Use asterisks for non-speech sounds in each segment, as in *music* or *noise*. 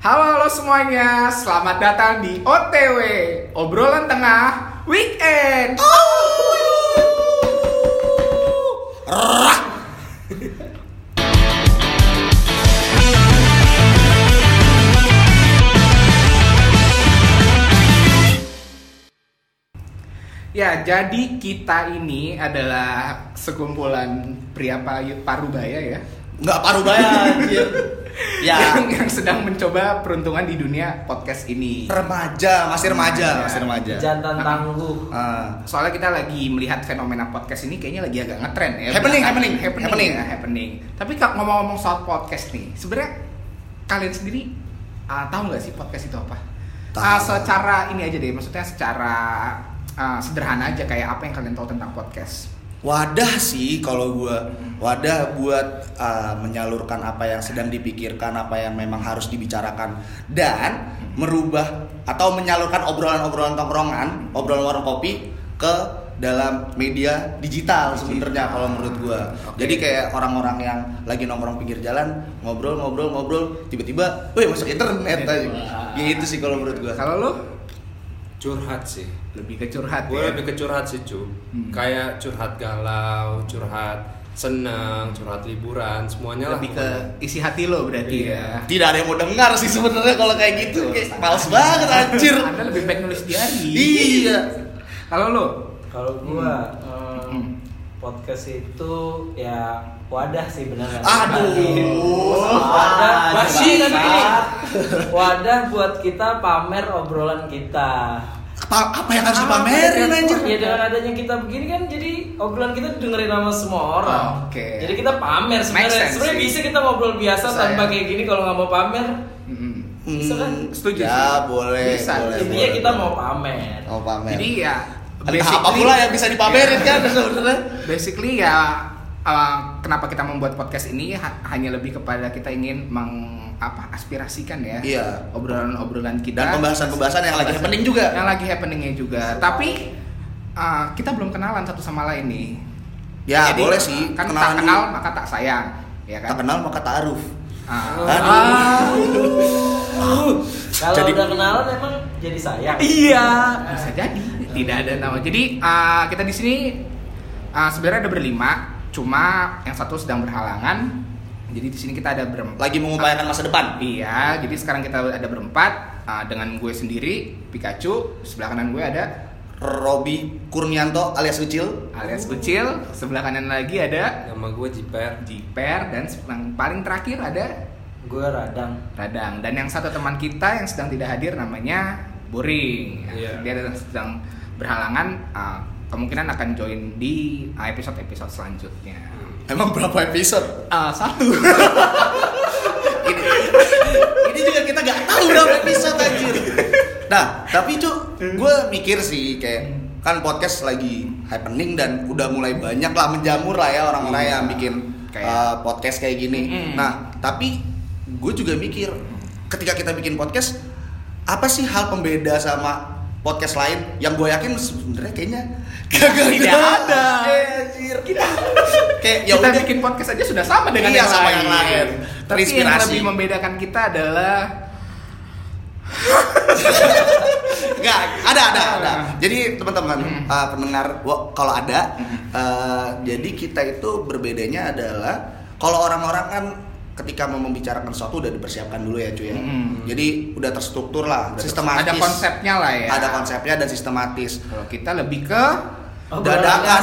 Halo halo semuanya, selamat datang di OTW Obrolan Tengah Weekend. Ya, jadi kita ini adalah sekumpulan pria payu- parubaya ya. Nggak paruh bayar anjir. *laughs* *laughs* Ya, yang, yang sedang mencoba peruntungan di dunia podcast ini. remaja, masih remaja, masih remaja. Jantan tangguh. Ah, Soalnya kita lagi melihat fenomena podcast ini kayaknya lagi agak ngetren ya. Happening, happening, happening, happening. ya, happening. Tapi kalau ngomong-ngomong soal podcast nih, sebenarnya kalian sendiri ah, tahu nggak sih podcast itu apa? Tahu. Ah, secara ini aja deh, maksudnya secara ah, sederhana aja kayak apa yang kalian tahu tentang podcast? Wadah sih kalau gua wadah buat ah, menyalurkan apa yang sedang dipikirkan, apa yang memang harus dibicarakan dan merubah atau menyalurkan obrolan-obrolan tongkrongan, obrolan warung kopi ke dalam media digital sebenarnya kalau menurut gua. Oke. Jadi kayak orang-orang yang lagi nongkrong pinggir jalan, ngobrol-ngobrol-ngobrol, tiba-tiba, "Wih, masuk internet." aja. Wah. Gitu sih kalau menurut gua. Kalau lu curhat sih lebih ke curhat gue ya. lebih ke curhat sih cu Hmm. kayak curhat galau curhat senang curhat liburan semuanya lebih lah ke pokoknya. isi hati lo berarti Iya. ya. Tidak ada yang mau dengar sih sebenarnya kalau kayak gitu. Kayak males banget anjir. Anda lebih baik nulis diary. Iya. Kalau lo Kalau gua Hmm. em, podcast itu ya wadah sih benar? Aduh. Wadah, Ah, coba. tapi gini. Wadah buat kita pamer obrolan kita. Apa, apa yang harus dipamerin anjir? Ya dengan adanya kita begini kan jadi obrolan kita dengerin sama semua orang. Oke. Jadi kita pamer sebenarnya. Sebenarnya bisa kita ngobrol biasa Bisa, tanpa ya. kayak gini kalau nggak mau pamer. Mm-mm. Bisa kan? Hmm, Setuju Ya, sih. boleh. Bisa. boleh, Intinya boleh. kita mau pamer. mau pamer. Jadi ya Entah apa pula yang bisa dipamerin kan *laughs* sebenarnya. Basically ya uh, kenapa kita membuat podcast ini ha- hanya lebih kepada kita ingin meng apa aspirasikan ya Iya. obrolan-obrolan kita Dan pembahasan-pembahasan yang lagi happening juga. yang lagi happeningnya juga tapi uh, kita belum kenalan satu sama lain nih Ya, Jadi, boleh sih. kan Kenalan tak kenal dulu. maka tak sayang ya kan Tak kenal maka ta'aruf. Ah. Aduh. Kalau Jadi- udah kenalan emang jadi sayang. Iya, bisa jadi. Tidak ada nama. Jadi uh, kita di sini uh, sebenarnya ada berlima, cuma yang satu sedang berhalangan. Jadi di sini kita ada berempat. Lagi mengupayakan masa depan. Iya, jadi sekarang kita ada berempat uh, dengan gue sendiri, Pikachu. Sebelah kanan gue ada Robi Kurnianto alias Ucil. alias Kucil. Sebelah kanan lagi ada nama gue Jiper Jiper dan yang paling terakhir ada Gue radang. Radang. Dan yang satu teman kita yang sedang tidak hadir namanya Boring. Iya. Dia sedang berhalangan uh, kemungkinan akan join di episode-episode selanjutnya. Emang berapa episode? Uh, satu. ini, ini juga kita nggak tahu berapa episode anjir. Nah, tapi cu, gue mikir sih kayak kan podcast lagi happening dan udah mulai banyak lah menjamur lah ya orang-orang Iya. yang bikin Kayak- uh, podcast kayak gini. Nah, tapi gue juga mikir ketika kita bikin podcast apa sih hal pembeda sama podcast lain yang gue yakin sebenarnya kayaknya kagak Tidak ada. Eh, *laughs* anjir. kayak ya kita udah bikin podcast aja sudah sama dengan Iya, yang sama lain. yang lain. Tapi yang lebih membedakan kita adalah Enggak, ada ada ada. Jadi teman-teman Hmm. uh, pendengar, kalau ada, uh, jadi kita itu berbedanya adalah kalau orang-orang kan ketika mau membicarakan sesuatu udah dipersiapkan dulu ya cuy ya. Hmm. Jadi udah terstruktur lah, Udah sistematis. ada konsepnya lah ya. Ada konsepnya dan sistematis. Kalau kita lebih ke Dadakan.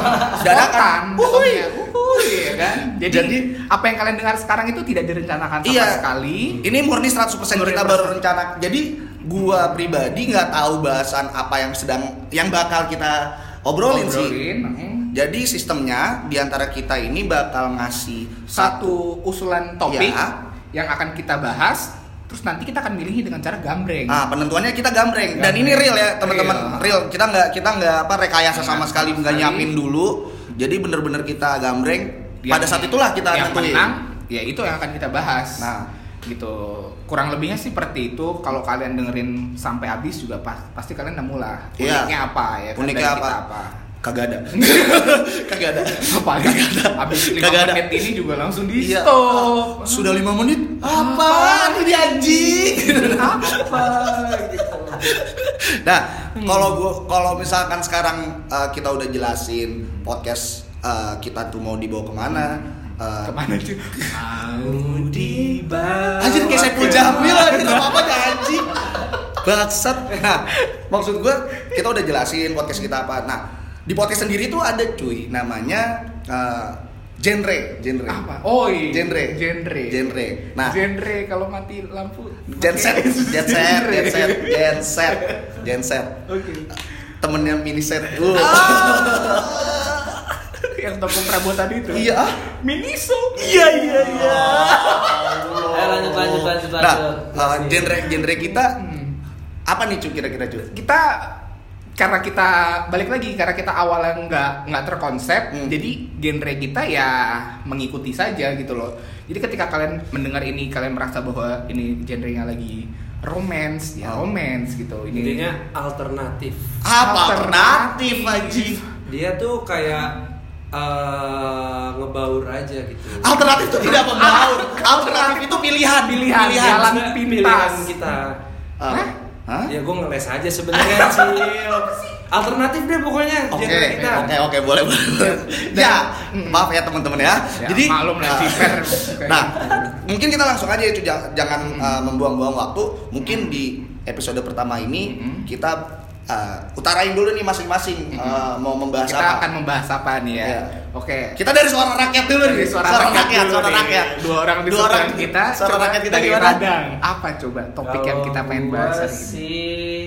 *laughs* Dadakan. Uhuy, Uhuy. ya kan? *laughs* Jadi, Jadi- apa yang kalian dengar sekarang itu tidak direncanakan sama Iya. sekali. Ini murni 100% kita 100%. baru rencana. Jadi gua pribadi nggak tahu bahasan apa yang sedang yang bakal kita obrolin, sih. Obrolin, hmm. Jadi sistemnya di antara kita ini bakal ngasih satu usulan topik Ya. yang akan kita bahas, terus nanti kita akan milih dengan cara gambreng. Ah, penentuannya kita gambreng. Dan Gambreng. ini real ya, teman-teman. Real. Real. Kita nggak kita nggak apa rekayasa sama sekali sama nggak sekali. nyiapin dulu. Jadi bener-bener kita gambreng. Yang- Pada saat itulah kita yang nentuin. menang, ya itu yang akan kita bahas. Nah. gitu. Kurang lebihnya sih seperti itu. Kalau kalian dengerin sampai habis juga pas- pasti kalian nemu lah Iya. uniknya apa ya. kan, Uniknya kita apa? Kagak *laughs* ada. Kagak ada. 5 Kagak ada. menit ini juga langsung di Iya. stop. Sudah lima menit? Apa? Ini anjing. Apa? Gitu nah kalau gua kalau misalkan sekarang uh, kita udah jelasin podcast uh, kita tuh mau dibawa ke mana uh, ke mana cuy mau dibawa Anjir kayak Saiful Jamil aja gak apa-apa anjing. Bangsat. Nah maksud gue kita udah jelasin podcast kita apa. Nah di podcast sendiri tuh ada cuy namanya uh, genre genre apa oh iya Genre. genre Genre. Nah. genre kalau mati lampu Genset Genset Genset Genset *laughs* Genset oke Temennya mini set Uh. *laughs* yang toko perabotan itu Iya ah. Miniso Iya iya iya Ayo lanjut lanjut lanjut Nah lanjut. uh, genre genre kita Hmm. apa nih cuy kira-kira cuy kita karena kita balik lagi karena kita awalnya nggak nggak terkonsep Hmm. jadi genre kita ya mengikuti saja gitu loh jadi ketika kalian mendengar ini kalian merasa bahwa ini genrenya lagi romance ya Oh. romance gitu ini Intinya alternatif. Apa Alternatif. anjing Dia tuh kayak eh, ngebaur aja gitu. Alternatif itu tidak membaur. *laughs* Alternatif itu pilihan, Pilihan, jalan pintas. pilihan kita. Ah, Hah? Ya gue ngeles aja sebenarnya *laughs* Cil. Alternatif deh pokoknya Oke, kita. oke, oke, boleh, boleh. boleh. *laughs* Ya, Hmm. maaf ya teman-teman ya. Ya, Jadi, maklum lah, ah, Ciper. *laughs* nah, mungkin kita langsung aja itu jangan, uh, membuang-buang waktu. Mungkin di episode pertama ini kita uh, utarain dulu nih masing-masing uh, mau membahas kita apa. akan membahas apa nih ya Iya. Oke Kita dari suara rakyat dulu nih. Dari suara, rakyat, dulu suara nih. rakyat. Dua orang di Dua orang kita. Suara Coba rakyat kita gimana? Radang. Apa coba topik yang kita pengen bahas hari ini? sih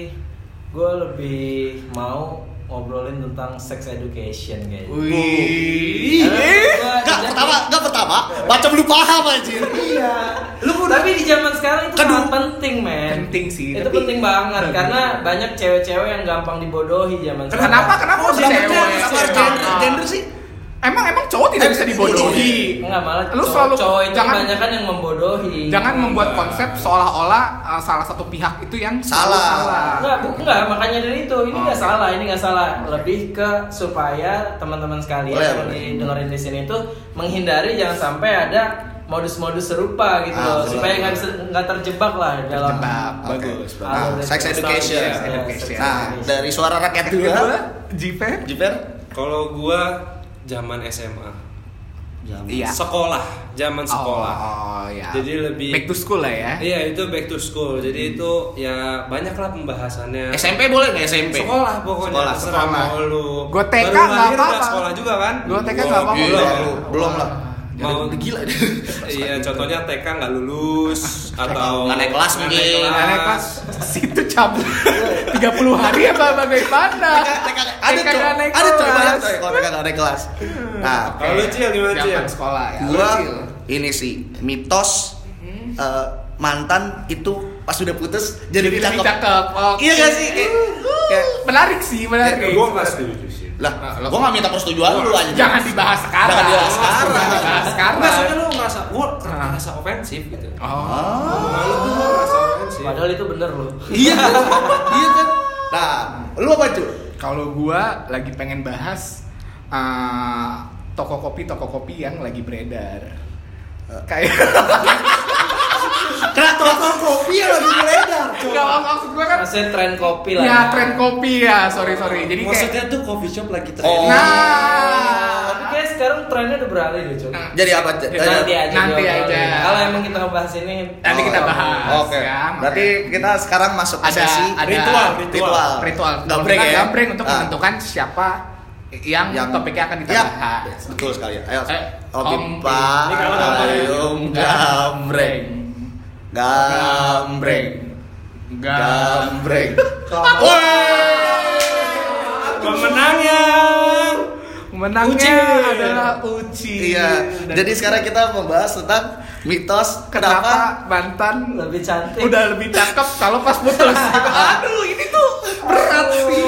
gue lebih mau ngobrolin tentang sex education kayaknya. Wih. Eh, Enggak, jadi- pertama, enggak pertama. Macam lu paham anjir. Iya. Lu tapi di zaman sekarang itu Kedua- sangat penting, men. Penting sih, Itu tapi- penting banget karena banyak cewek-cewek yang gampang dibodohi zaman sekarang. Kenapa? Kenapa Oh, harus cewek? kenapa harus gender, gender sih? Emang emang cowok tidak Eh, bisa dibodohi. Enggak malah Lu cowok, selalu cowok itu jangan kebanyakan yang membodohi. jangan membuat konsep seolah-olah uh, salah satu pihak itu yang Salah. salah. Enggak, bu, enggak, makanya dari itu ini Oh, enggak oke. salah, ini enggak salah. Lebih ke supaya teman-teman sekalian Boleh, yang boleh. dengerin di sini itu menghindari jangan sampai ada modus-modus serupa gitu Ah, loh, betul. supaya nggak nggak terjebak lah dalam Terjebak. Bagus. Nah, dari sex education. Iya, Sex sex education. Nah, dari suara rakyat juga. Jiper. Jiper? Kalau gua zaman SMA. Iya. Sekolah, zaman sekolah. Oh, ya. Jadi lebih back to school lah ya. Iya itu back to school. Jadi itu ya banyak lah pembahasannya. SMP boleh nggak SMP? Sekolah pokoknya. Sekolah, sekolah. Mau lu. Gua TK nggak apa-apa. Sekolah juga kan? Gua TK Oh, nggak apa-apa. Belum. lu. Belum lah. Mau gila deh. *laughs* Iya, contohnya TK nggak lulus atau Nggak naik kelas mungkin. Nah, naik kelas situ cabut *laughs* 30 hari apa bagaimana? ada TK nggak naik ada coy banyak kelas. coy kalau mereka nggak naik kelas. Nah, Kalau lu, Cil, gimana, Cil? Sekolah ya. gua ini sih mitos eh, mantan itu pas udah putus jadi, lebih cakep. Iya gak sih? Kayak, kayak Menarik sih, menarik. Gua nggak setuju sih. Lah, Nah, lo- gua nggak minta persetujuan lu aja. Jangan dibahas sekarang. Jangan dibahas sekarang. Jangan dibahas sekarang. Enggak, soalnya lu ngerasa, gua Nah. ngerasa ofensif gitu. Oh. Ah. Malu tuh ngerasa ofensif. Padahal itu bener loh. Iya, *laughs* iya kan. Nah, lu apa cuy? Kalau gua lagi pengen bahas uh, toko kopi toko kopi yang lagi beredar. Kayak *laughs* toko kopi yang lagi beredar. Enggak maksud gua kan Maksudnya tren kopi lah. ya tren kopi ya, sorry sorry. Jadi kayak Maksudnya tuh coffee shop lagi tren. Oh. nah Tapi kayak sekarang trennya udah beralih deh, Cok. Nah, Jadi apa? Jadi Nanti aja. nanti aja. Kalau emang kita ngebahas ini Nanti kita Oh, bahas. Oke. ya, Berarti kita sekarang masuk ke sesi ada ritual, ritual. ritual Gambreng ya. gambreng untuk Ah. menentukan siapa yang, topiknya akan kita Yap. bahas. Betul sekali. Ayo. Eh, Om kalau nggak Ayum gambreng. Gambreng. Gambreng. Pemenangnya. Menangnya Uci. adalah Uci. Iya. Dan Jadi sekarang kita membahas tentang mitos kenapa kenapa mantan lebih cantik. udah lebih cakep kalau pas putus. *laughs* Aduh, ini tuh berat sih.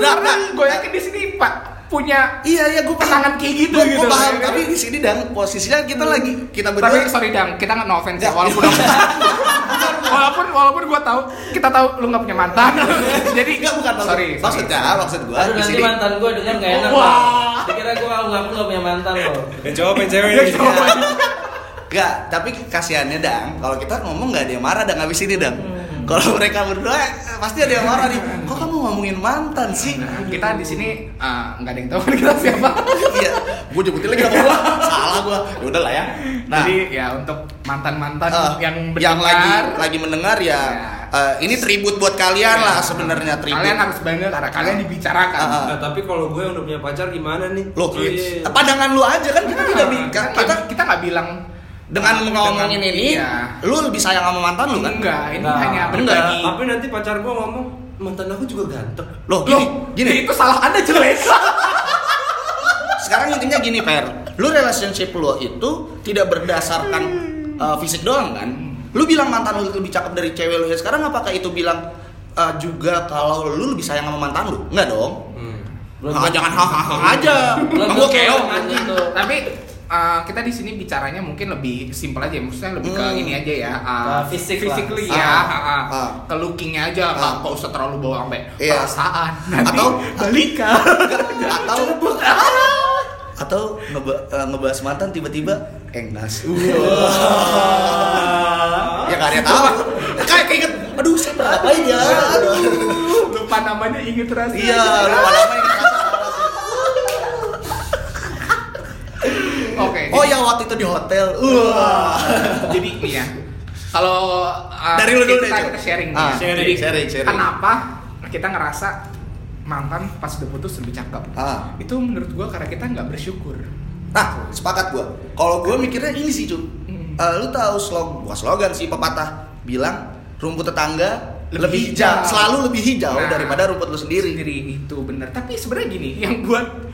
Karena gue yakin di sini Pak punya Iya iya gue Pasangan kayak gitu Gua- gua gitu. paham. Tapi di sini dan posisinya kita lagi kita berdua. Tapi sorry Dang, kita nggak no offense ya, Ya. *laughs* walaupun walaupun walaupun gue tahu kita tahu lu nggak punya mantan. *laughs* Jadi Enggak bukan maksud, sorry, maksudnya sorry. maksud gue Aduh di nanti sini. mantan gue denger gak enak Wah. Dikira gue ngaku gak punya mantan loh cowok yang cewek Ya, coba. Enggak, tapi kasihannya dang, kalau kita ngomong nggak ada yang marah dang habis ini dang. Kalau mereka berdua pasti ada yang marah nih. Kok kamu ngomongin mantan sih? Nah, kita di sini eh, nggak ada yang tahu *laughs* kita siapa. iya, gue jemput lagi sama gua. Salah gua. Ya udah lah ya. Nah, Jadi ya untuk mantan-mantan eh, yang yang lagi mendengar, lagi mendengar ya, Ya. eh, ini tribut buat kalian ya, lah sebenarnya tribut. Kalian harus bangga karena kalian dibicarakan. Ah, ah. Nah, tapi kalau gue yang udah punya pacar gimana nih? Loh, Oh, iya, pandangan lu aja kan kita tidak bi- kita kita kita nggak bilang dengan ngomongin dengan- ini, iya. lu lebih sayang sama mantan lu kan? enggak ini Enggak. hanya Enggak. berbagi Tapi nanti pacar gue ngomong mantan aku juga ganteng. Loh, Loh, gini, gini. itu salah anda jelek *laughs* Sekarang intinya gini, Per. Lu relationship lu itu tidak berdasarkan uh, fisik doang kan? Lu bilang mantan lu lebih cakep dari cewek lu ya. Sekarang apakah itu bilang uh, juga kalau lu lebih sayang sama mantan lu? Enggak dong. Hmm. Belum Ah, tentu. jangan hahaha aja. Belum gua tentu, keong belum tapi uh, kita di sini bicaranya mungkin lebih simpel aja maksudnya lebih ke Hmm. ini aja ya uh, fisik lah. physically Ah, ya uh, uh, ah. ke lookingnya aja Ah. nggak usah terlalu bawa sampai Iya. perasaan nanti Atau- balikan *laughs* atau *laughs* atau ngeba- uh, ngebahas mantan tiba-tiba engas. *laughs* ya gak ada yang tahu. Kayak keinget, aduh siapa ngapain ya? Aduh. lupa namanya inget terus Iya, lupa namanya kita oke Oh jadi- ya waktu itu di hotel. Wah. jadi ini ya kalau uh, Dari lu dulu kita, kita sharing Ah, ya. sharing, jadi sharing, sharing. kenapa kita ngerasa mantan pas udah putus lebih cakep Ah. itu menurut gua karena kita nggak bersyukur Nah, sepakat gua. Kalau gua mikirnya ini sih, Cu. Hmm. Eh, lu tahu slog, bukan slogan sih pepatah bilang rumput tetangga Lebih lebih, hijau, hijau. selalu lebih hijau Nah, daripada rumput lu sendiri. sendiri itu bener tapi sebenarnya gini yang buat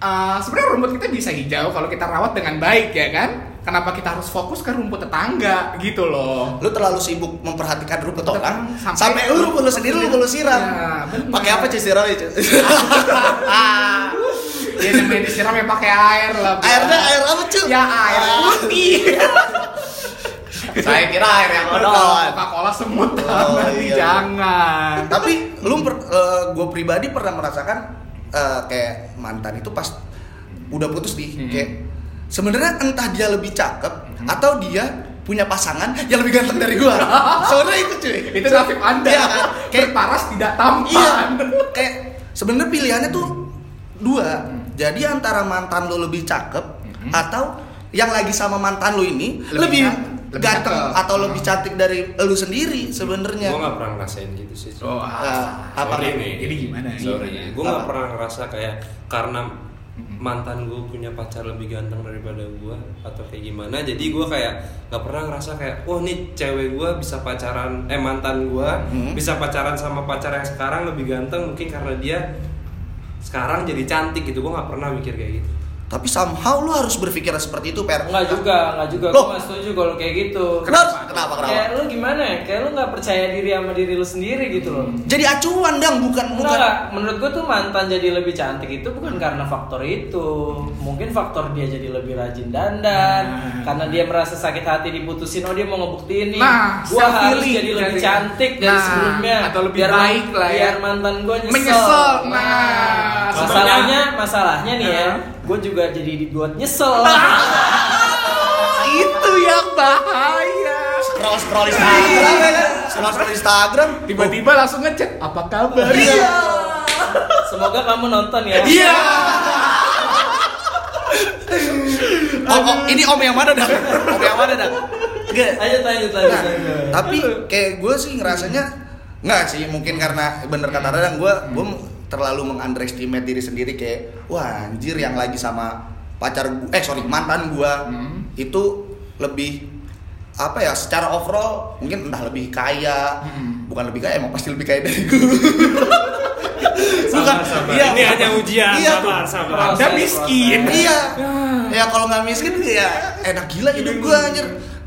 uh, sebenarnya rumput kita bisa hijau kalau kita rawat dengan baik ya kan kenapa kita harus fokus ke rumput tetangga gitu loh Lu terlalu sibuk memperhatikan rumput orang Sampai- sampai, lu rumput lu sendiri lu lu siram. Ya. Pakai apa cuy siram itu? *laughs* ya namanya disiram ya pakai air lah. Airnya air apa cuy? ya air putih *laughs* Saya kira air yang Coca konon. Cola semut Oh, iya. jangan Tapi lu gue pribadi pernah merasakan eh, kayak mantan itu pas udah putus nih Hmm. kayak sebenarnya entah dia lebih cakep atau dia punya pasangan yang lebih ganteng dari gua. *laughs* Sebenarnya itu cuy. itu nasib anda Iya kan? *laughs* kayak paras tidak tampan Iya. Kayak sebenarnya pilihannya tuh dua. Jadi antara mantan lu lebih cakep Mhm. atau yang lagi sama mantan lu ini Lebih lebih, ganteng cakep. atau lebih cantik dari lu sendiri sebenarnya. Gue gak pernah ngerasain gitu sih. Oh, Ah, apa sorry nih? Jadi gimana? Sorry, gue gak Apa? pernah ngerasa kayak karena mantan gue punya pacar lebih ganteng daripada gue atau kayak gimana jadi gue kayak nggak pernah ngerasa kayak wah nih cewek gue bisa pacaran eh mantan gue Hmm. bisa pacaran sama pacar yang sekarang lebih ganteng mungkin karena dia sekarang jadi cantik gitu gue nggak pernah mikir kayak gitu Tapi somehow lu harus berpikir seperti itu, Per. Enggak juga, enggak juga. Loh. Gue gak setuju kalau kayak gitu. Kenapa? Kenapa? Kenapa? Kayak lu gimana ya? Kayak lu nggak percaya diri sama diri lu sendiri gitu loh. Jadi acuan dang, bukan bukan. enggak. Menurut gue tuh mantan jadi lebih cantik itu bukan karena faktor itu. Mungkin faktor dia jadi lebih rajin dandan. Nah. Karena dia merasa sakit hati diputusin. Oh dia mau ngebuktiin nih. Nah, gue harus jadi lebih dari- cantik dari Nah, sebelumnya. atau lebih biar baik lah ya. Biar mantan gue nyesel. Menyesal, nah. Masalahnya, masalahnya nih ya. Gue juga jadi dibuat nyesel. *laughs* itu yang bahaya. Scroll scroll Instagram? Scroll scroll Instagram. Tiba-tiba langsung ngechat, apa kabar? Iya. Semoga kamu nonton ya. Iya. Oh, oh, ini om yang mana dah? Om yang mana dah? Enggak. Lanjut, lanjut, lanjut. Nah, lanjut. tapi kayak gue sih ngerasanya nggak sih mungkin karena bener kata Radang gue gue terlalu mengunderestimate diri sendiri kayak wah anjir yang lagi sama pacar gue eh sorry mantan gue Hmm. itu lebih apa ya secara overall mungkin entah lebih kaya Hmm. bukan lebih kaya emang pasti lebih kaya dari gue *laughs* Sabar, sabar. Ini hanya ujian, iya, sabar, sabar. Anda miskin. Iya. Ya kalau nggak miskin ya enak gila hidup gua anjir.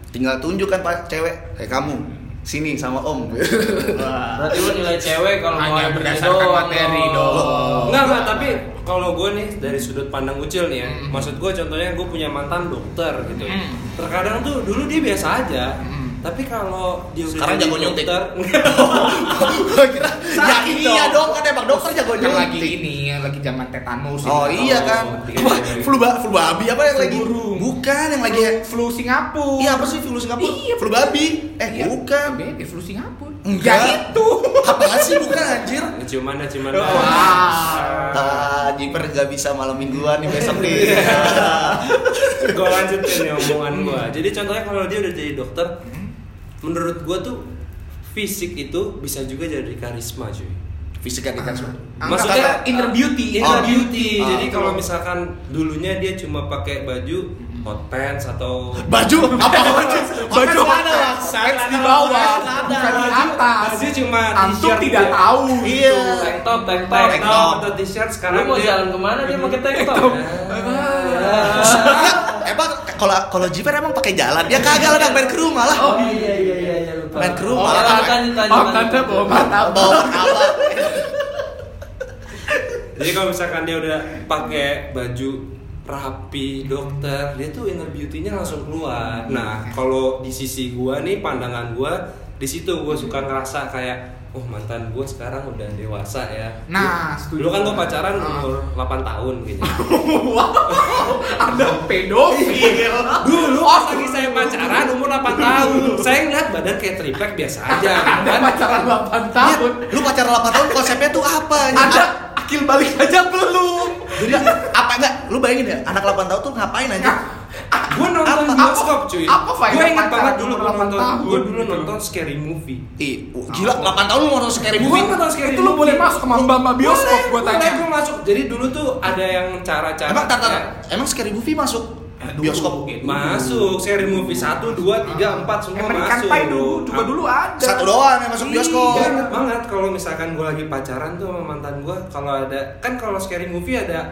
Tinggal tunjukkan pak cewek, kayak kamu sini sama om. *laughs* Berarti lu nilai cewek kalau mau Hanya berdasarkan doang, materi loh. dong. Enggak, enggak, tapi kalau gue nih dari sudut pandang ucil nih ya, Hmm. maksud gue contohnya gue punya mantan dokter gitu. Hmm. Terkadang tuh dulu dia biasa aja, Hmm. Tapi kalau dia udah Sekarang jadi jago nyuntik. dokter, *laughs* Gua kira ya iya dong. kan emang dokter jago yang lagi nyuntik. ini yang lagi zaman tetanus Oh iya kan. Wah, iya. flu ba flu babi apa yang lagi? burung. Bukan yang lagi flu, flu Singapura Iya apa sih flu Singapura? Iya, flu babi. Eh Iya. bukan. beda flu Singapura Enggak. ya itu *laughs* Apa sih bukan anjir? ciuman dah ciuman Wah. dah. Ah, Jiper gak bisa malam mingguan nih besok nih. *laughs* gue lanjutin nih omongan gue jadi contohnya kalau dia udah jadi dokter menurut gue tuh fisik itu bisa juga jadi karisma cuy Fisik kan kan semua. maksudnya inner beauty inner Oh. beauty Ah. jadi kalau misalkan dulunya dia cuma pakai baju hot pants atau Baju apa baju? baju mana? pants di bawah bukan di atas baju cuma antum t-shirt tidak dia. tahu Iya. Tank top, tank top. tank top atau t-shirt sekarang mau dia jalan ke mana dia pakai tank top? top. Kalau kalau Jiper emang pakai jalan? Dia kagak lah main ke rumah lah. Oh iya iya iya iya lupa. Main ke rumah. Oh, oh lanjut. tanda bawa martabak Bawa apa? jadi kalau misalkan dia udah pakai baju rapi dokter dia tuh inner beauty-nya langsung keluar nah kalau di sisi gua nih pandangan gua di situ gua suka ngerasa kayak oh mantan gua sekarang udah dewasa ya Nah, setuju. dulu kan gua pacaran Ah. umur 8 tahun gitu *laughs* wow ada pedofil dulu pas lagi saya pacaran umur 8 tahun saya ngeliat badan kayak triplek biasa aja *laughs* ada kan pacaran 8 tahun Lu pacaran 8 tahun konsepnya tuh apa? ada akil balik aja belum Jadi apa enggak? Lu bayangin ya, anak 8 tahun tuh ngapain aja? *laughs* gue nonton Apa- bioskop cuy apa gue inget banget dulu gue 8 nonton gue dulu gitu? nonton scary movie Ih, gila 8 tahun lu nonton scary movie? nonton scary itu lu movie. boleh masuk sama mbak mbak bioskop boleh, tanya gua masuk jadi dulu tuh ada yang cara-cara Emang tar, tar, kayak- emang scary movie masuk bioskop? masuk scary movie 1, 2, 3, 4 semua American masuk Pie dulu juga Ah, dulu ada Satu doang yang masuk bioskop. Iya, banget kalau misalkan gue lagi pacaran tuh sama mantan gue kalau ada kan kalau scary movie ada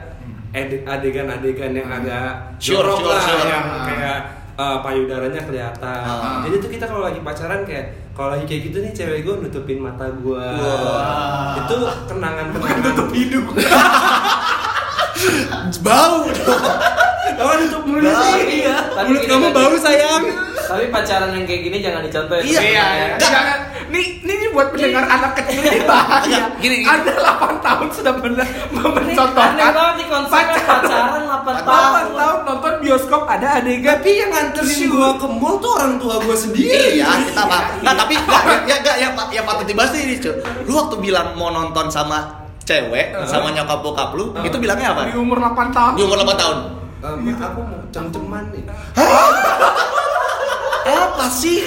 adegan-adegan yang agak Sure, jorok sure, lah sure. yang kayak uh, payudaranya kelihatan. Ah. Jadi tuh kita kalau lagi pacaran kayak kalau lagi kayak gitu nih cewek gue nutupin mata gue. Wah. Itu kenangan-kenangan. *laughs* tutup hidung *laughs* Bau. Oh, nutup mulut sih. Iya. Tapi Mulut kamu kan, bau sayang. Tapi pacaran yang kayak gini jangan dicontohin. Iya. iya iya Nggak. jangan nih ini nih buat pendengar anak kecil ini bahaya gini, gini. ada 8 tahun sudah benar mencontohkan Aneh banget nih konsepnya pacaran 8 tahun. 8 tahun nonton bioskop ada adegan Tapi yang nganterin gue ke mall tuh orang tua gue sendiri. Iya, kita pak. Nah, tapi enggak, ya, ya, enggak, yang, yang patut dibahas nih, cuy. Lu waktu bilang mau nonton sama cewek, sama nyokap bokap lu, itu bilangnya apa? di umur 8 tahun Di umur 8 tahun. Eh, Ma, aku mau cem-ceman nih. Apa sih?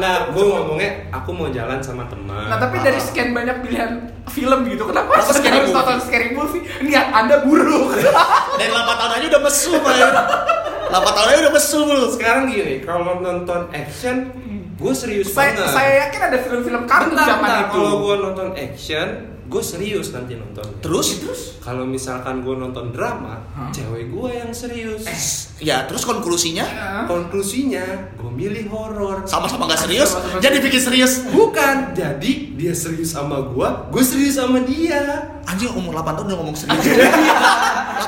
Enggak, gue ngomongnya aku mau jalan sama teman. Nah tapi dari sekian banyak pilihan film gitu Kenapa harus scary harus movie? nonton scary movie? Niat anda buruk *laughs* Dari 8 tahun aja udah mesum, man. 8 tahun aja udah mesum lu. sekarang gini, kalau nonton action, gue serius saya, banget. saya yakin ada film-film kartun zaman itu Kalau gue nonton action, gue serius nanti nonton. Terus? Kalau misalkan gue nonton drama, Hah? cewek gue yang serius. Ya, terus konklusinya Ya. Konklusinya, gue milih horor. sama-sama gak serius, Sama-sama jadi bikin serius. Bukan, jadi dia serius sama gue, gue serius sama dia. Anjing umur 8 tahun udah ngomong serius. 8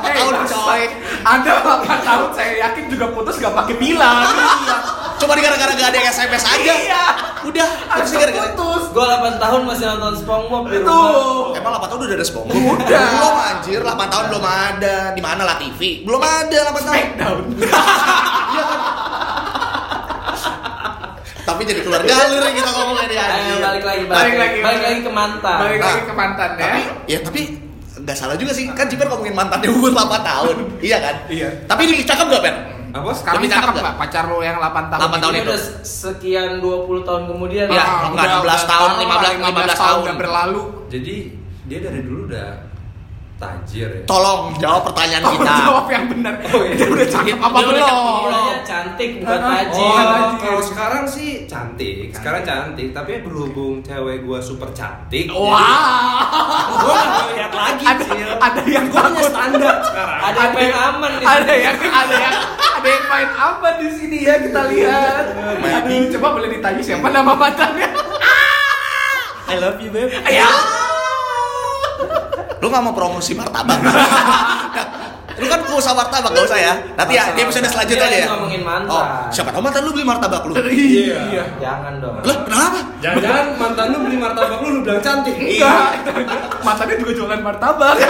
Eh, tahun coy. Anda 8 tahun saya yakin juga putus gak pakai bilang. *laughs* Cuma gara-gara gak ada yang SMS aja. Iya Udah, terus gara-gara putus Gue 8 tahun masih nonton SpongeBob di rumah. Tuh Emang 8 tahun udah ada SpongeBob? Udah. Belum anjir, 8 tahun belum ada. Di mana lah TV? Belum ada 8 tahun. Smackdown *laughs* Tapi jadi keluar jalur kita ngomongin anjir. balik lagi, Balik balik, lagi. balik lagi ke mantan. Balik Nah, lagi ke mantan ya Tapi ya tapi nggak salah juga sih kan Jiper ngomongin mantannya umur 8 tahun iya kan Iya. tapi ini cakep gak Ben Apa? Sekarang Lebih cakep cakep nggak? nggak pacar lo yang 8 tahun 8 tahun itu. udah sekian 20 tahun kemudian. Iya. Ah, enggak, udah- 16 udah tahun, tahu 15 lah, 15 tahun. udah berlalu Jadi dia dari dulu udah tajir ya. tolong jawab pertanyaan Oh, kita jawab yang benar. Oh, iya. Dia udah cakep apa udah belum? Bilangnya cantik bukan Ah, tajir. oh. Oh, Tajir. kalau sekarang sih cantik. Sekarang cantik, tapi berhubung cewek gua super cantik. Wah. Gua nggak lihat lagi Ada Cil. ada yang Gua punya standar sekarang. Ada yang main aman di Ada yang ada yang ada yang main apa di sini ya kita lihat. Aduh, coba boleh ditanya siapa nama mantannya? I love you, babe. Ya. Lu nggak mau promosi martabak *laughs* Lu kan pengusaha martabak gak usah ya. Nanti ya di episode selanjutnya Dia deh ya. ngomongin mantan. Oh, siapa tahu mantan lu beli martabak lu. Iya. Jangan dong. Lah, kenapa? Jangan-jangan mantan lu beli martabak lu lu bilang cantik. Enggak. Mantannya juga jualan martabak. *laughs*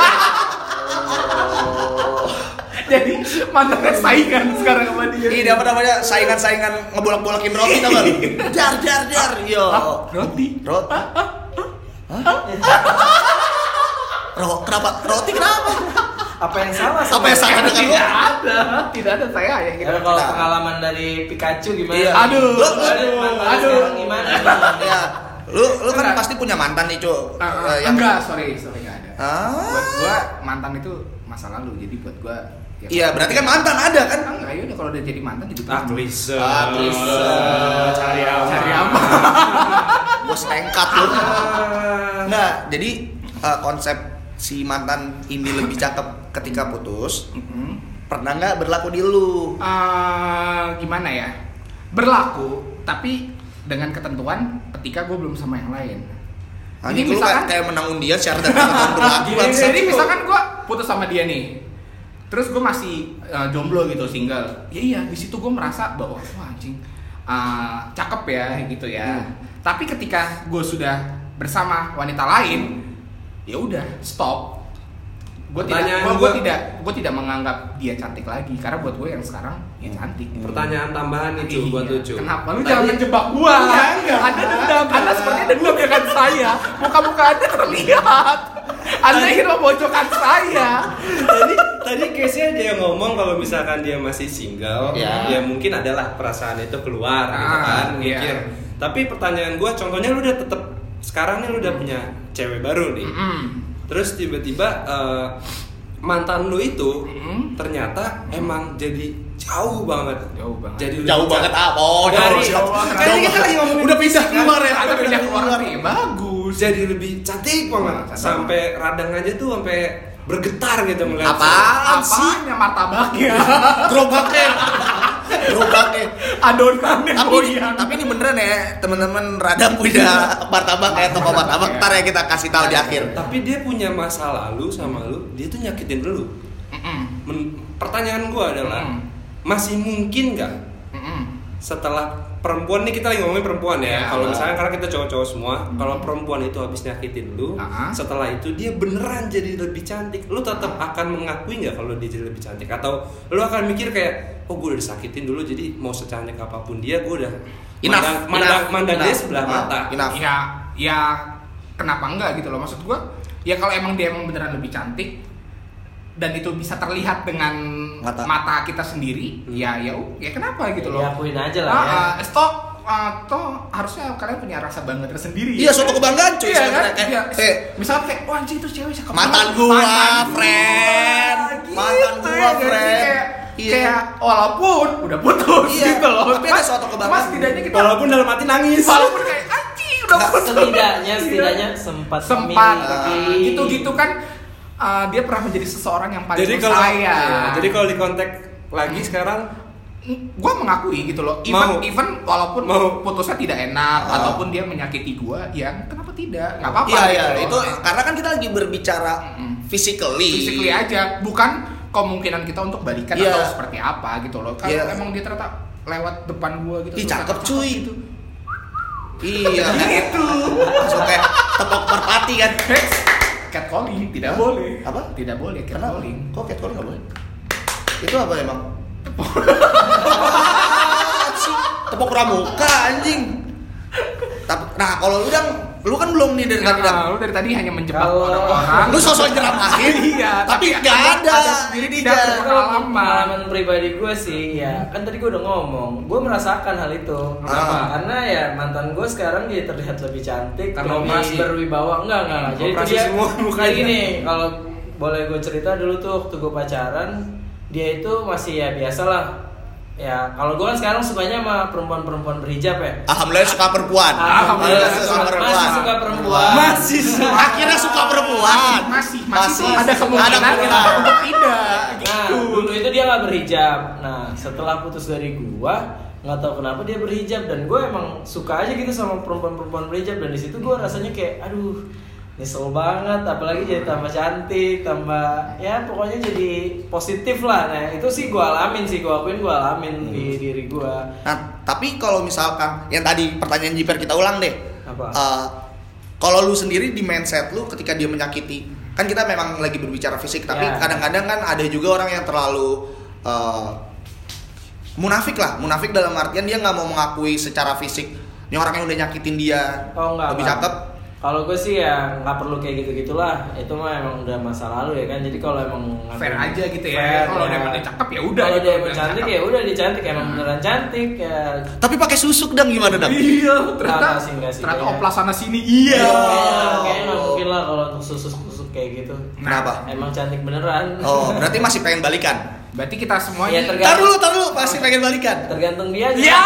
Jadi mantannya saingan sekarang sama dia. Ini apa namanya? Saingan-saingan ngebolak-bolakin roti tau gak? Jar jar jar. Yo. Hah? Roti. Roti. Ro, kenapa? Roti kenapa? Apa yang salah Apa yang salah dengan Tidak ada, tidak ada saya ya Ya, gitu. kalau Nah. pengalaman dari Pikachu gimana? Iya. Aduh, Lu- lu- aduh, aduh. gimana? Ya, lu lu kan Enggak. pasti punya mantan nih, Cuk. Ah, Eh, yang enggak, sorry, sorry enggak ada. Ah. Buat gua mantan itu masa lalu, jadi buat gua ya, Iya, berarti kan mantan ada kan? Ah, enggak, yaudah kalau udah jadi mantan jadi Ah, klise. Ah, klise. Cari apa? Cari apa? Bos tengkat lu. Ah. Nah, jadi eh, konsep si mantan ini lebih cakep ketika putus. Mm-mm. Pernah nggak berlaku di lu? Ah, gimana ya? Berlaku, tapi dengan ketentuan ketika gue belum sama yang lain. Anjing lu kayak, kayak menang undian syarat dan *laughs* berlaku jadi misalkan gue putus sama dia nih, terus gue masih uh, jomblo gitu single, ya iya di situ gue merasa bahwa wah anjing uh, cakep ya gitu ya. Hmm. Tapi ketika gue sudah bersama wanita lain, ya udah stop. Gue tidak, gue gua- tidak, gue tidak menganggap dia cantik lagi karena buat gue yang sekarang ya cantik. gitu. Pertanyaan tambahan buat Iya. lu, Cu. Kenapa lu Tadi- jangan menjebak gua? Enggak, enggak. Anda dendam, Anda sepertinya dendam dengan saya. Muka-muka Anda terlihat. Anda ingin memojokkan saya. tadi tadi case-nya dia ngomong kalau misalkan dia masih single, Ya. ya mungkin adalah perasaan itu keluar gitu Ah, kan, iya. mikir. Tapi pertanyaan gua contohnya lu udah tetep sekarang nih lu udah punya cewek baru nih. Mm-mm. Terus tiba-tiba eh, mantan lu itu Mm-mm. ternyata emang jadi jauh banget. Jauh banget. Jadi Jauh banget apa? Oh, Dari- jauh banget. Kan kita lagi ngomongin Udah pindah keluar kan? ya. Anda pindah keluar nih, bagus. jadi lebih cantik banget Cantik. sampai radang aja tuh sampai bergetar gitu Apaan sih? Apanya martabaknya? Gerobaknya. Gerobaknya. Adonannya tapi goyang. tapi ini beneran ya teman-teman radang punya martabak kayak toko martabak ntar ya kita kasih tahu di akhir Tapi dia punya masa lalu sama lu, dia tuh nyakitin lu. Men- pertanyaan gua adalah Mm. masih mungkin nggak setelah perempuan nih kita lagi ngomongin perempuan ya. Ya. Kalau misalnya karena kita cowok-cowok semua, kalau perempuan itu habis nyakitin lu, Ah. setelah itu dia beneran jadi lebih cantik, lu tetap akan mengakui nggak kalau dia jadi lebih cantik atau lu akan mikir kayak oh gue udah disakitin dulu jadi mau secantik apa pun dia gue udah Enough, mandang mandang, enough, mandang dia enough. sebelah Ah, mata. enough. Ya, ya kenapa enggak gitu loh maksud gua? Ya kalau emang dia emang beneran lebih cantik dan itu bisa terlihat dengan Mata. mata, kita sendiri, Hmm. ya ya ya kenapa gitu loh? Ya, akuin aja lah Ah, ya. ah, toh, ah, toh harusnya kalian punya rasa bangga tersendiri. iya suatu kebanggaan cuy Iya kan? kayak Iya. eh, Misalnya kayak, wah anjing itu cewek cakep Mantan banget." gua, Mantan friend. gua, Mantan gitu gua, friend. Kayak, Iya. kayak walaupun udah putus Iya, gitu loh. tapi ada suatu kebanggaan. Mas setidaknya kita Walaupun dalam hati nangis. walaupun kayak anjing udah putus. Setidaknya, Iya. setidaknya sempat sempat memiliki. gitu-gitu kan uh, dia pernah menjadi seseorang yang paling jadi kalau saya. iya, jadi kalau di kontak lagi sekarang gue mengakui gitu loh. Even Mau. even walaupun Mau. putusnya tidak enak Ah. ataupun dia menyakiti gue, ya kenapa tidak? Nggak apa-apa. iya gitu iya loh. itu karena kan kita lagi berbicara Mm-mm. physically physically aja, bukan kemungkinan kita untuk balikan Iya. atau seperti apa gitu loh. Kalau Iya. emang dia ternyata lewat depan gue gitu. Ih, cakep, cuy. gitu. iya *laughs* Gitu. langsung kayak tepok merpati kan catcalling tidak boleh. Apa? Tidak boleh catcalling. kok catcalling nggak boleh itu apa emang *laughs* tepok pramuka anjing nah kalau lu lu kan belum nih dari tadi Nah, lu dari tadi hanya menjebak orang-orang. lu sosok nyeramahin *laughs* iya, tapi nggak ada sendiri tidak dia. pernah. Kalau Pengalaman. pribadi gue sih ya kan tadi gue udah ngomong gue merasakan hal itu Kenapa? karena ya mantan gue sekarang dia terlihat lebih cantik Karena lebih berwibawa enggak enggak enggak. jadi itu dia semua kayak gini kalau boleh gue cerita dulu tuh waktu gue pacaran dia itu masih ya biasa lah ya kalau gue kan sekarang sukanya sama perempuan-perempuan berhijab ya Alhamdulillah suka perempuan. Alhamdulillah suka masih perempuan. suka perempuan Masih suka. Akhirnya suka perempuan. masih masih, Masih. ada kemungkinan Ada kemungkinan. untuk tidak Nah, gitu. dulu itu dia nggak berhijab. Nah, setelah putus dari gua, nggak tahu kenapa dia berhijab dan gue emang suka aja gitu sama perempuan-perempuan berhijab dan di situ gua rasanya kayak, aduh, nyesel banget apalagi jadi tambah cantik tambah ya pokoknya jadi positif lah nah itu sih gue alamin sih gue akuin gue alamin di diri gue Nah, tapi kalau misalkan yang tadi pertanyaan Jiper kita ulang deh. Apa? Eh, kalau lu sendiri di mindset lu ketika dia menyakiti, kan kita memang lagi berbicara fisik, tapi Ya. kadang-kadang kan ada juga orang yang terlalu eh, munafik lah, munafik dalam artian dia nggak mau mengakui secara fisik ini orang yang udah nyakitin dia oh enggak lebih enggak. cakep. Kalau gue sih ya nggak perlu kayak gitu gitulah itu mah emang udah masa lalu ya kan jadi kalau emang fair aja gitu ya kalau ya. dia dia cakep ya udah kalau gitu, dia emang cantik ya udah dia cantik emang beneran cantik ya Tapi pakai susuk dang gimana dang? iya ternyata sih, enggak sih, ternyata oplas sana sini iya Kayaknya- kayaknya nggak mungkin lah kalau untuk susu-susu kayak gitu Kenapa? emang cantik beneran Oh, berarti masih pengen balikan. berarti kita semua Iya, ini tergantung. Tar dulu, tar dulu, pasti pengen balikan. tergantung dia aja. Iya.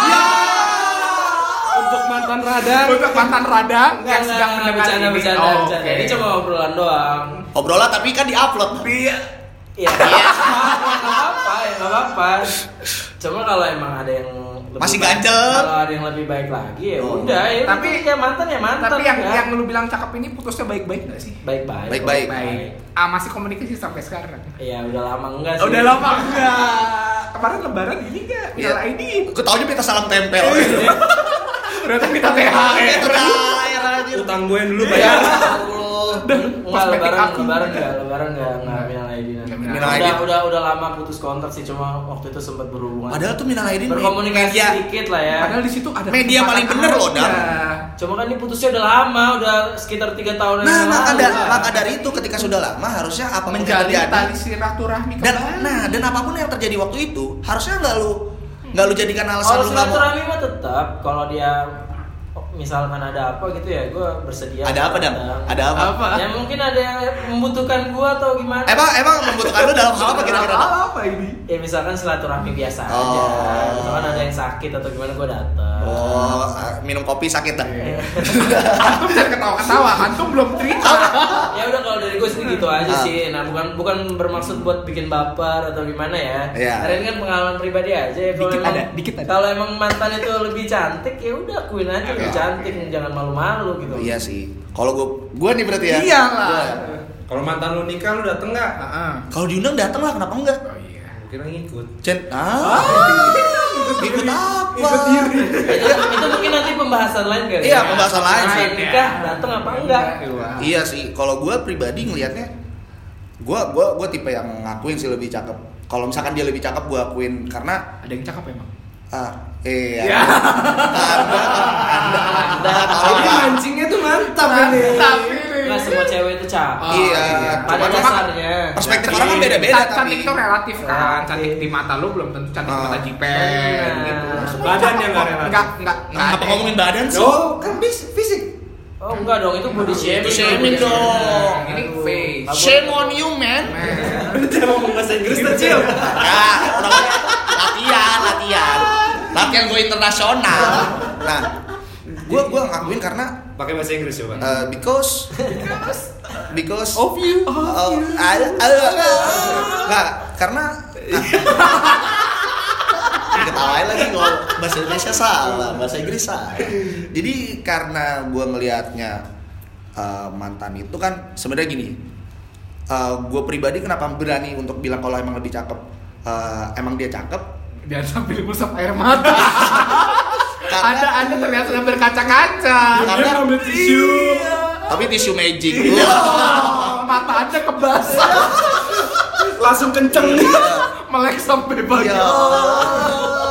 Untuk mantan radang. untuk mantan radang Enggak, yang enggak, sedang mendengar bercanda, ini bercanda, Oh, bercanda. oke. Ini cuma obrolan doang. Obrolan tapi kan diupload. Iya. Iya. Nggak apa-apa, ya nggak apa-apa. Cuma kalau emang ada yang lebih Masih ganjel. Kalau ada yang lebih baik lagi ya Oh. udah. Ya, Tapi- tapi ya mantan ya mantan. tapi yang ya. yang lu bilang cakep ini putusnya baik-baik gak sih baik-baik. Baik-baik. baik ah masih komunikasi sampai sekarang Iya, udah lama enggak sih. udah lama enggak kemarin lebaran ini enggak Iya. ID Gue taunya minta salam tempel. *laughs* ternyata minta THR Itu terakhir aja. Utang gue yang dulu Ya bayar. Allah. Enggak Kosmetik lebaran, aku. lebaran enggak, lebaran enggak, enggak minal aidin. Nggak minal Udah, aidin. udah udah lama putus kontak sih cuma waktu itu sempat berhubungan. Padahal tuh minal aidin berkomunikasi media sedikit lah ya. padahal di situ ada Media paling bener loh, Dam. Iya. Cuma kan ini putusnya udah lama, udah sekitar tiga tahun Nah, yang maka, lalu. da- lah. maka dari itu ketika sudah lama harusnya apa menjalin tali silaturahmi dan kembali. nah dan apa pun yang terjadi waktu itu harusnya nggak lu nggak lu jadikan alasan Kalau lu nggak mau? silaturahmi mah tetap kalau dia oh, misalkan ada apa gitu ya, gue bersedia. ada apa dam datang. ada apa, Apa? Ya mungkin ada yang membutuhkan gua atau gimana? emang emang membutuhkan lu dalam hal apa kira-kira? Hal apa ini Ya misalkan silaturahmi biasa aja. Oh. Misalkan ada yang sakit atau gimana gua datang. oh minum kopi sakit dah antum jangan ketawa-ketawa antum belum cerita ya udah kalau dari gue sih gitu aja Ah. sih nah bukan bukan bermaksud buat bikin baper atau gimana ya Iya. karena ini kan pengalaman pribadi aja ya kalau Dikit emang, ada, dikit ada. kalau emang mantan itu lebih cantik ya udah akuin aja lebih Iya. Cantik jangan malu-malu gitu iya sih kalau gua gua nih berarti ya iyalah Gua. Kalau mantan lu nikah lu dateng nggak? Heeh. kalau diundang datang lah kenapa enggak oh iya Kira ngikut. Cen ah ikut apa Ikut diri. itu, itu mungkin nanti pembahasan lain kali Iya, ya. pembahasan lain sih. nikah datang apa enggak Iya sih, kalau gue pribadi ngelihatnya, gue gua gua tipe yang ngakuin sih lebih cakep. Kalau misalkan dia lebih cakep, gue akuin karena ada yang cakep emang ah iya. Iya. Anda, anda, anda, tahu Ini mancingnya tuh mantap ini. mantap ini nggak semua cewek itu cakep Oh, Iya, pada cuma- dasarnya perspektif Tapi orang kan beda-beda tapi. cantik itu relatif kan Relatif. cantik di mata lu belum tentu cantik di Ah. mata jipen Nah. gitu Badan yang kok. nggak relatif. enggak enggak enggak Kenapa ada. ngomongin badan sih? Oh, kan bis- fisik. oh enggak dong itu body shaming Itu shaming dong. Ini face. Shame on you man. Dia ngomong bahasa Inggris tuh, Cil. Ya, latihan, latihan, latihan gue internasional. Nah, gue gue ngakuin karena Pakai bahasa Inggris coba. uh, because because? of you. Oh, ada, ada, nggak karena *laughs* ketawain lagi kalau bahasa Indonesia salah, bahasa Inggris salah. Jadi karena gue ngelihatnya uh, mantan itu kan sebenarnya gini, gue pribadi kenapa berani untuk bilang kalau emang lebih cakep, uh, emang dia cakep, jangan sampai ngusap air mata Karena- ada anda terlihat sedang berkaca-kaca Karena- ngambil tisu. tapi tisu magic. Oh, mata anda kebasah Langsung kenceng. melek sampai bagian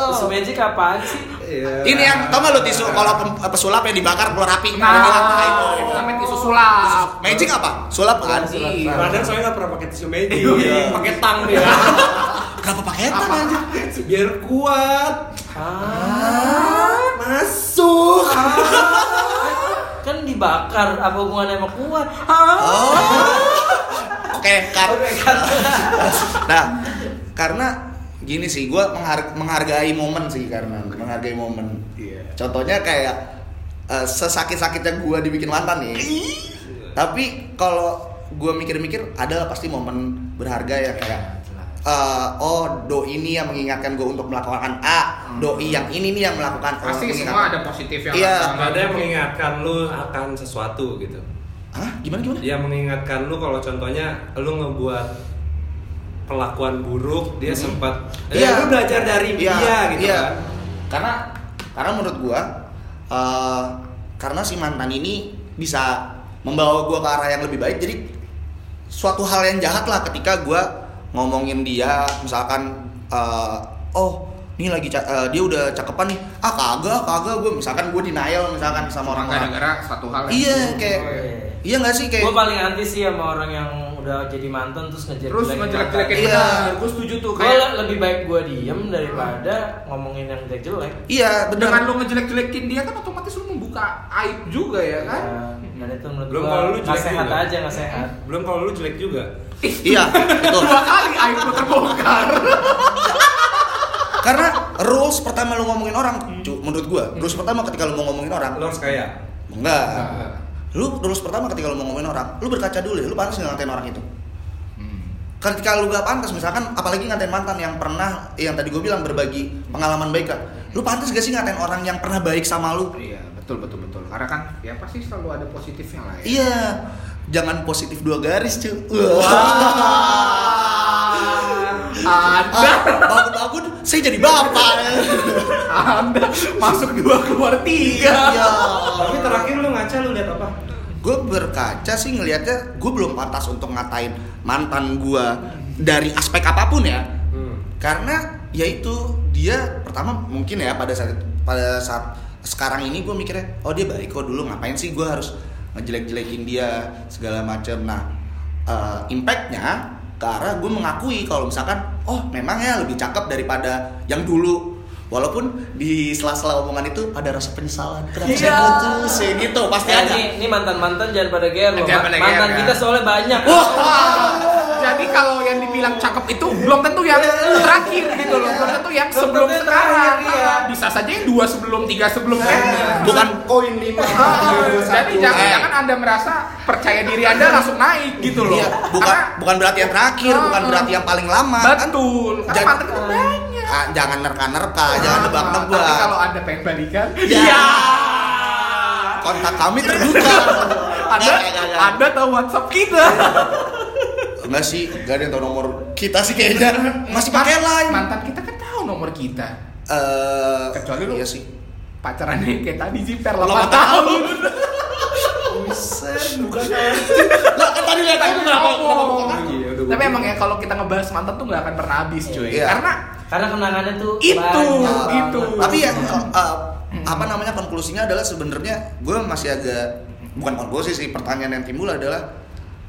Tisu magic apaan sih? Iya. Ini yang tau gak lu tisu kalau pesulap yang dibakar keluar api? nah Nah, itu. itu namanya tisu sulap Magic apa? Sulap kan? Sulap. Radang soalnya nggak pernah pakai tisu magic. Iya. Pakai tang dia. *laughs* Kenapa pakai tang anjir? *laughs* Biar kuat. Ah, Masuk. *laughs* kan dibakar apa hubungannya sama kuat? Oh. Oke, kan. *laughs* Nah, karena gini sih, gue menghargai momen sih karena menghargai momen. Iya. Contohnya kayak eh, sesakit-sakitnya gue dibikin mantan nih. Tapi kalau gue mikir-mikir, adalah pasti momen berharga ya kayak eh, oh doi ini yang mengingatkan gue untuk melakukan A, doi yang ini nih yang melakukan O, pasti semua ada positif yang Iya. ada Ada yang mengingatkan lu akan sesuatu gitu. Hah? Gimana gimana? Ya mengingatkan lu kalau contohnya lu ngebuat pelakuan buruk, dia sempat Iya. ya lu belajar dari Iya, dia gitu iya. kan. Karena karena menurut gua eh, karena si mantan ini bisa membawa gua ke arah yang lebih baik. Jadi suatu hal yang jahat lah ketika gua ngomongin dia misalkan eh, oh ini lagi eh, dia udah cakepan nih. Ah kagak kagak gue misalkan gue denial misalkan sama orang gara-gara satu hal iya kayak Oh, iya. iya nggak sih kayak Gue paling anti sih sama orang yang udah jadi mantan terus ngejelek terus ngejelek-jelekin Iya. benar gue setuju tuh kayak lebih baik gue diem daripada ngomongin yang jelek jelek. iya benar dengan lu ngejelek-jelekin dia kan otomatis lu membuka aib juga ya kan Dan itu menurut Belum kalau lu jelek sehat juga. aja nggak sehat. Belum kalau lu jelek juga. iya *laughs* itu dua kali aib lu terbongkar karena rules pertama lu ngomongin orang cu, menurut gua rules pertama ketika lu mau ngomongin orang Lu harus kaya. enggak Enggak. Lu rules pertama ketika lu mau ngomongin orang lu berkaca dulu ya lu pantas nggak ngatain orang itu. Hmm. ketika lu gak pantas misalkan apalagi ngatain mantan yang pernah yang tadi gue bilang berbagi pengalaman baik kan lu pantas gak sih ngatain orang yang pernah baik sama lu? Iya betul betul betul. Karena kan ya pasti selalu ada positifnya lah ya. Iya. Jangan positif dua garis cu ada bangun bangun saya jadi bapak. Ada masuk dua keluar tiga. Iya. Tapi terakhir lu ngaca lu lihat apa? gue berkaca sih ngelihatnya gue belum pantas untuk ngatain mantan gue dari aspek apa pun ya. Hmm. karena yaitu dia pertama mungkin ya pada saat pada saat sekarang ini gue mikirnya oh dia baik kok dulu ngapain sih gue harus ngejelek-jelekin dia segala macam. Nah eh, impactnya ke arah gue mengakui kalau misalkan oh memang ya lebih cakep daripada yang dulu walaupun di sela-sela omongan itu ada rasa penyesalan kenapa saya Iya. putus ya gitu pasti Ya, ada ini, ini mantan mantan jangan pada ger loh. Pada Mantan kita ya. soalnya banyak. Wah, jadi kalau yang dibilang cakep itu belum tentu yang terakhir gitu loh, belum tentu yang Belum sebelum yang sekarang. terakhir, iya. Bisa saja yang dua sebelum, tiga sebelum kan. bukan koin lima. Ah, jadi jangan, Eh. jangan anda merasa percaya diri anda langsung naik gitu loh. Iya, bukan Karena- bukan berarti yang terakhir, bukan Ah. berarti yang paling lama. kan? betul. Karena Jangan- mantan kita banyak. Ah, jangan nerka-nerka, jangan Ah, nebak-nebak. Tapi kalau anda pengen balikan, Ya. iya. kontak kami terbuka. Anda, Nggak, nggak, nggak. anda tahu WhatsApp kita. Enggak sih, enggak ada yang tahu nomor kita sih kayaknya. Masih pakai line. Mantan kita kan tahu nomor kita. Eh, Kecuali lu. Iya sih. Pacarannya kayak tadi sih per 8 Delapan tahun. Buset, bukan Lah, kan tadi lihat aku kenapa ngomong. Iya, Tapi emang ya kalau kita ngebahas mantan tuh nggak akan pernah habis cuy. Iya. Karena Karena kenangannya tuh Itu, banyak itu. banget. Tapi ya eh, apa namanya konklusinya adalah sebenarnya gue masih agak bukan konklusi sih pertanyaan yang timbul adalah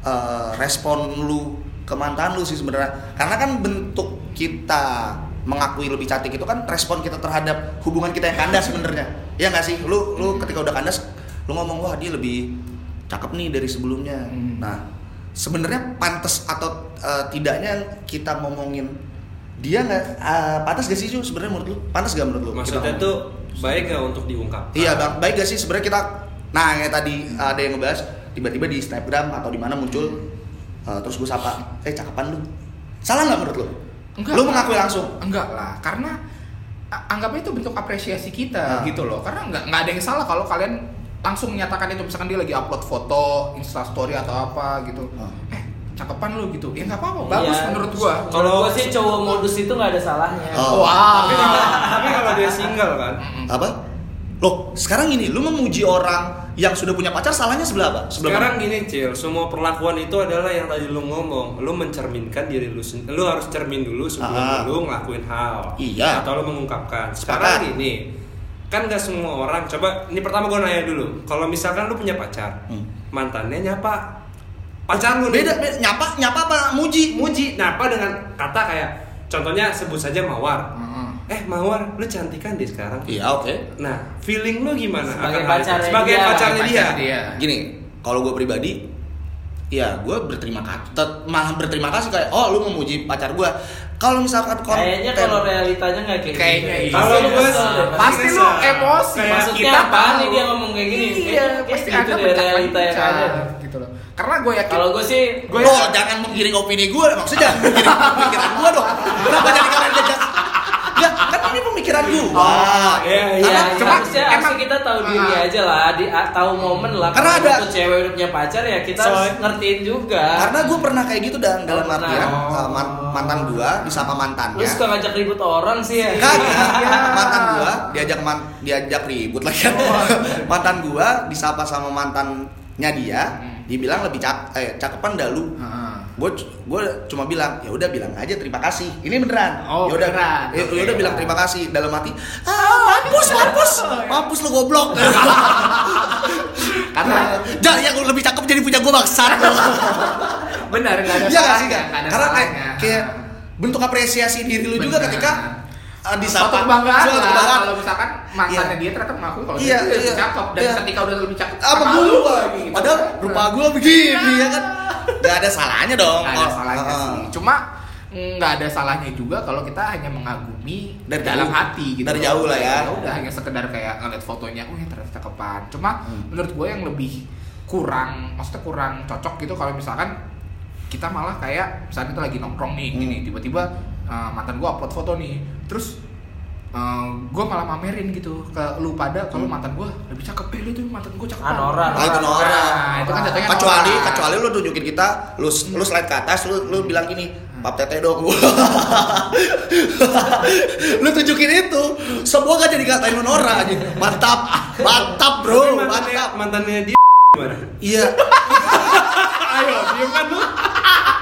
eh, respon lu ke mantan lu sih sebenarnya. Karena kan bentuk kita mengakui lebih cantik itu kan respon kita terhadap hubungan kita yang kandas sebenarnya. Ya nggak sih? Lu lu ketika udah kandas lu ngomong wah dia lebih cakep nih dari sebelumnya. Hmm. nah sebenarnya pantas atau eh, tidaknya kita ngomongin dia nggak eh, pantas gak sih Ju sebenarnya menurut lu? Pantas gak menurut lu kita Maksudnya tuh baik gak untuk diungkap? Iya bang, baik gak sih sebenarnya kita Nah kayak tadi ada yang ngebahas Tiba-tiba di Snapgram atau di mana muncul uh, Terus gue sapa Eh cakapan lu Salah nggak menurut lu? Lu lah. mengakui langsung Enggak lah, karena anggapnya itu bentuk apresiasi Ah. kita gitu loh. Karena nggak nggak ada yang salah kalau kalian langsung menyatakan itu misalkan dia lagi upload foto, instastory atau apa gitu. Ah. Eh, cakepan lu gitu. Ya nggak apa-apa, bagus Iya. menurut gua. Kalau gua sih cowok modus itu nggak ada salahnya. Oh. Wah. Tapi kalau, tapi kalau dia single kan, Apa? Loh sekarang ini lu memuji orang yang sudah punya pacar salahnya sebelah apa? Sebelah sekarang mana? gini Cil, semua perlakuan itu adalah yang tadi lu ngomong, lu mencerminkan diri lu sendiri, lu harus cermin dulu sebelum Ah. lu ngelakuin hal, Iya. atau lu mengungkapkan. Sepakat. Sekarang gini, kan gak semua orang, coba ini pertama gue nanya dulu, kalau misalkan lu punya pacar, Hmm. mantannya nyapa, pacar lu Beda, beda, nyapa, nyapa apa? Muji muji, nyapa dengan kata kayak, contohnya sebut saja mawar, Heeh. Eh mawar, lu cantik kan deh sekarang. Iya oke Nah, feeling lu gimana? Sebagai itu? pacarnya Sebagai dia. pacarnya dia. Dia. Gini, kalau gue pribadi Ya, gue berterima kasih, malah berterima kasih kayak, oh lu memuji pacar gue. Kalau misalkan konten, Kayaknya kalau realitanya nggak kayak Kayaknya gitu. iya. Kalau deh, Pasti lu emosi. Kayak Maksudnya kita apaan tahu. nih dia ngomong kayak gini? Iya, Kayak- pasti kayak ada deh, realita yang ada. gitu loh. Karena gue yakin Kalau gue sih Gue Lo jangan menggiring opini gue, maksudnya *laughs* jangan menggiring pemikiran gue dong. Kenapa jadi kalian jajak? Ya, kan ini pemikiran gua. Oh, iya, iya. Ya, Karena- Cuma emang- kita tahu diri Ah. aja lah, di, ah, tahu momen lah. Karena ada- tuh cewek udah punya pacar ya kita harus ngertiin juga. Karena gue pernah kayak gitu dan dalam Oh, pernah. artian Oh. uh, man- mantan gua disapa lu mantannya. suka ngajak ribut orang sih ya. Kagak, *laughs* mantan gua diajak man, diajak ribut lagi kan. *laughs* mantan gua disapa sama mantannya dia, Hmm. dibilang lebih cak eh cakepan dah lu. Heeh. Gue gue cuma bilang ya udah bilang aja terima kasih. Ini beneran. Oh, ya udah ya, Oke. ya udah bilang terima kasih dalam hati. Ah, mampus, mampus. Mampus lu goblok. Karena *laughs* Jangan yang lebih cakep jadi punya gue bangsat. *laughs* benar nggak ada Iya nggak salahnya, sih ada Karena kayak, salahnya. kayak bentuk apresiasi diri lu juga ketika uh, disapa. Suatu kebanggaan Suatu kebanggaan. kalau misalkan mantannya Iya. dia ternyata mengaku kalau Iya, dia lebih iya. cakep dan Iya. ketika udah lebih cakep apa sama lu gua gitu. padahal rupa gua begini ya kan gak ada salahnya dong nggak ada salahnya uh-uh. sih cuma nggak ada salahnya juga kalau kita hanya mengagumi Dari dalam jauh. hati gitu Dari jauh lah ya. udah hanya sekedar kayak ngeliat fotonya oh ya ternyata cakepan cuma Hmm. menurut gue yang lebih kurang maksudnya kurang cocok gitu kalau misalkan kita malah kayak misalnya kita lagi nongkrong nih Hmm. gini tiba-tiba uh, mantan gue upload foto nih terus gue malah mamerin gitu ke lu pada kalau Hmm. mantan gue lebih cakep eh lu tuh mantan gue cakep Ah, norak. Ah, itu norak. Nah, itu kan jatuhnya kecuali norak. kecuali lu tunjukin kita lu lu slide ke atas lu lu bilang gini pap tete dong *laughs* lu tunjukin itu semua kan jadi katain lu Nora aja mantap mantap bro mantannya, mantap mantannya dia gimana? iya *laughs* Ayo, diem kan lu?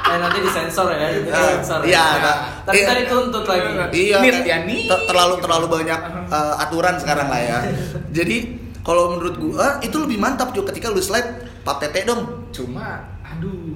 Eh nanti disensor ya, disensor. iya ya. Tapi Iya. tadi tuntut lagi. Iya, Nit kayak ya, nih. ter- terlalu terlalu banyak uh, aturan sekarang lah ya. Jadi kalau menurut gua itu lebih mantap juga ketika lu slide pap tete dong. Cuma, aduh,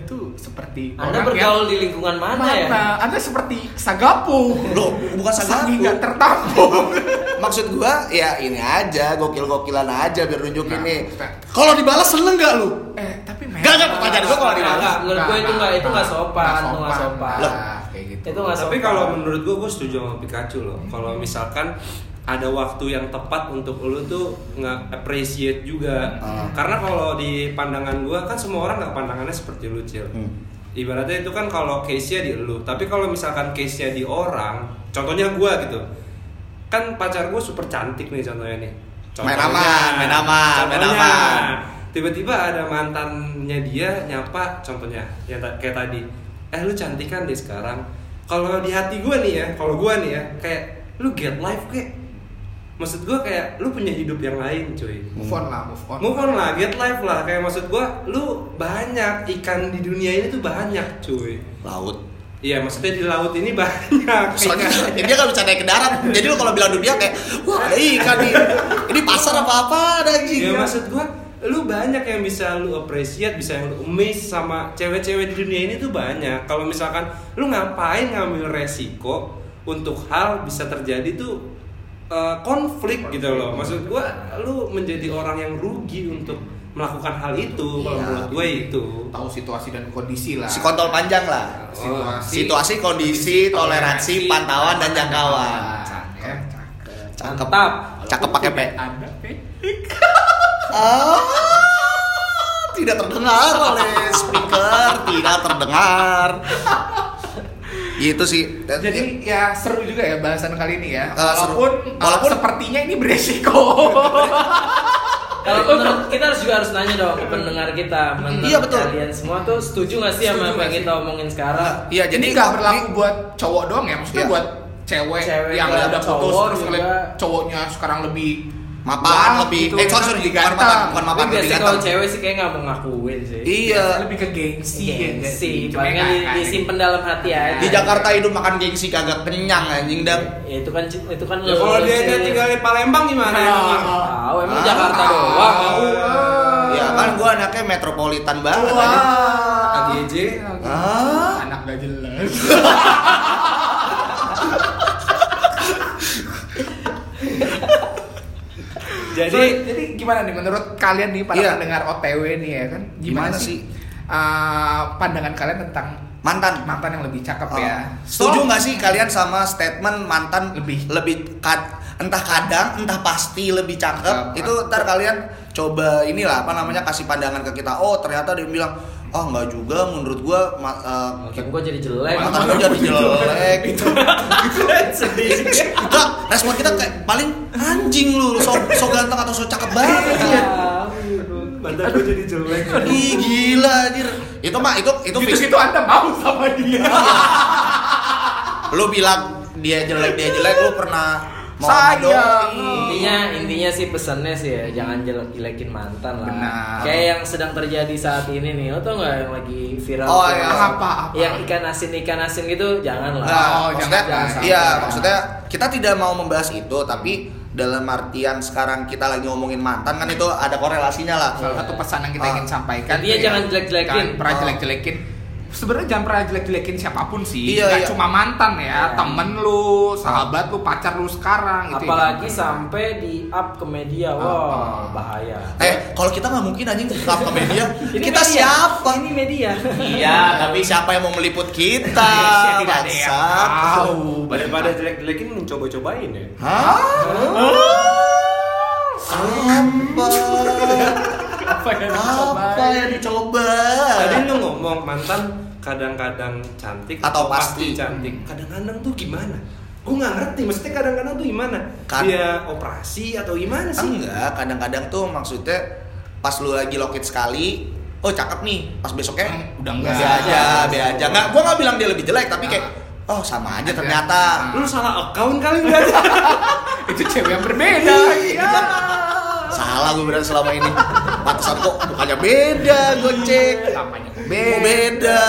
anda tuh seperti Anda orang bergaul yang di lingkungan mana, mana? ya? Anda seperti sagapu. Loh, bukan sagapu. nggak tertampung. *laughs* Maksud gua ya ini aja, gokil-gokilan aja biar nunjukin Nah, nih. maksudnya- Kalau dibalas seneng gak lu? eh, tapi memang. Nggak, nggak, pertanyaan gua kalau dibalas. Menurut gua itu nggak- itu nggak sopan, itu nggak sopan. Kayak gitu. Itu nggak Tapi sopan. kalau menurut gua, gua setuju sama Pikachu loh. Kalau misalkan ada waktu yang tepat untuk lu tuh nggak appreciate juga. Hmm. Karena kalau di pandangan gua kan semua orang nggak pandangannya seperti lu, Cil. Hmm. Ibaratnya itu kan kalau case-nya di lu. Tapi kalau misalkan case-nya di orang, contohnya gua gitu. Kan pacar gua super cantik nih contohnya nih. Main aman, main aman, main contohnya, aman. Tiba-tiba ada mantannya dia nyapa contohnya yang ta- kayak tadi. Eh lu cantik kan deh sekarang. Kalau di hati gue nih ya, kalau gue nih ya, kayak lu get life kayak maksud gue kayak lu punya hidup yang lain cuy Move on lah, move on. move on lah get life lah kayak maksud gue lu banyak ikan di dunia ini tuh banyak cuy Laut. iya maksudnya di laut ini banyak *laughs* Soalnya ikan. *laughs* dia nggak bisa naik ke darat. Jadi lu kalau bilang dunia kayak wah ada ikan nih. Ini pasar apa apa ada anjing. ya maksud gua lu banyak yang bisa lu appreciate bisa yang lu amaze sama cewek-cewek di dunia ini tuh banyak kalau misalkan lu ngapain ngambil resiko untuk hal bisa terjadi tuh eh, konflik gitu loh maksud gua lu menjadi orang yang rugi untuk melakukan hal itu kalau Iya. menurut gue itu Tahu situasi dan kondisi lah. Si kontol panjang lah. Situasi, Situasi, kondisi, toleransi, pantauan dan jangkauan. Ya, Cakep. Mantap. Cakep pakai P. Ada P. Ah, tidak terdengar oleh speaker, tidak terdengar. Gitu sih. Dan- Jadi ya seru juga ya bahasan kali ini ya. Seru. Walaupun, uh, Walaupun- sepertinya ini beresiko. *laughs* Kalau menurut kita harus juga harus nanya dong ke pendengar kita, menurut Iya, betul. kalian semua tuh setuju gak sih Setuju sama apa yang kita omongin sekarang? Iya, Jadi nggak berlaku ini- buat cowok doang ya, maksudnya Iya. buat cewek, Cewek yang udah putus cowok terus cowoknya sekarang lebih mapan lebih gitu, eh sorry sorry bukan mapan bukan mapan Tapi lebih biasanya ganteng kalau cewek sih kayak nggak mau ngakuin sih. iya. Lebih ke gengsi, ya Gengsi, di- disimpan dalam hati aja. di Jakarta hidup makan gengsi kagak kenyang anjing dan Ya, itu kan itu kan ya kalau dia, dia tinggal di Palembang gimana ya tahu emang Ah. Jakarta doang. ya kan gua anaknya metropolitan banget. AGJ ah. Anak gak jelas. *laughs* jadi So, jadi gimana nih menurut kalian nih para Iya. pendengar OTW nih ya kan? Gimana sih? uh, pandangan kalian tentang mantan mantan yang lebih cakep Oh. ya? Setuju So, nggak sih kalian sama statement mantan Lebih. lebih kad- entah kadang entah pasti lebih cakep Cakep. itu ntar kalian coba inilah apa namanya kasih pandangan ke kita oh ternyata dia bilang oh enggak juga menurut gua ma- eh, Makin gue jadi jelek. mata gua jadi jelek. *laughs* Gitu. Sedih. kita respon kita kayak paling anjing lu so, so ganteng atau so cakep banget ya Mantan gue jadi jelek. ih gila anjir. Itu mah itu itu fix. Gitu-gitu anda mau sama dia. *laughs* lu bilang dia jelek dia jelek lu pernah Sayang. intinya intinya sih pesannya sih ya jangan jelek jelekin mantan lah Benar. kayak yang sedang terjadi saat ini nih lo tau nggak yang lagi viral Oh, iya. Apa, apa? yang ikan asin ikan asin gitu jangan lah Nah, Oh, maksudnya, jangan, jangan iya, maksudnya kita tidak mau membahas itu, tapi dalam artian sekarang kita lagi ngomongin mantan kan itu ada korelasinya lah. Salah satu pesan yang kita Ah. ingin sampaikan Intinya tuh jangan jelek-jelekin. Jangan pernah Ah. jelek-jelekin. Sebenarnya jangan pernah jelek-jelekin siapa pun sih. Iya, Nggak iya. cuma mantan ya, Iya. temen lu, sahabat lu, pacar lu sekarang gitu. apalagi ya. sampai di up ke media Ah. wah bahaya Eh, kalau kita nggak mungkin anjing ke ke media. *laughs* Ini kita media. siapa? ini media Iya, tapi *laughs* siapa yang mau meliput kita? *laughs* Indonesia tidak ada yang tahu. Daripada jelek-jelekin mencoba-cobain ya. Hah? Apa? Apa yang Apa yang dicoba? Tadi lu ngomong mantan kadang-kadang cantik Atau pasti. cantik. Kadang-kadang tuh gimana? Gue nggak ngerti. Maksudnya kadang-kadang tuh gimana? Kan- Dia operasi atau gimana sih? Enggak, kadang-kadang tuh maksudnya pas lu lagi lokit sekali, oh cakep nih, pas besoknya Hmm, udah enggak. be aja, be aja. Enggak, gua nggak bilang dia lebih jelek, tapi kayak oh sama aja ternyata. Lu salah account kali nggak? *laughs* Itu cewek yang berbeda. Iya. Salah gue berarti selama ini. Pantesan kok bukannya beda. Namanya Kok beda. beda?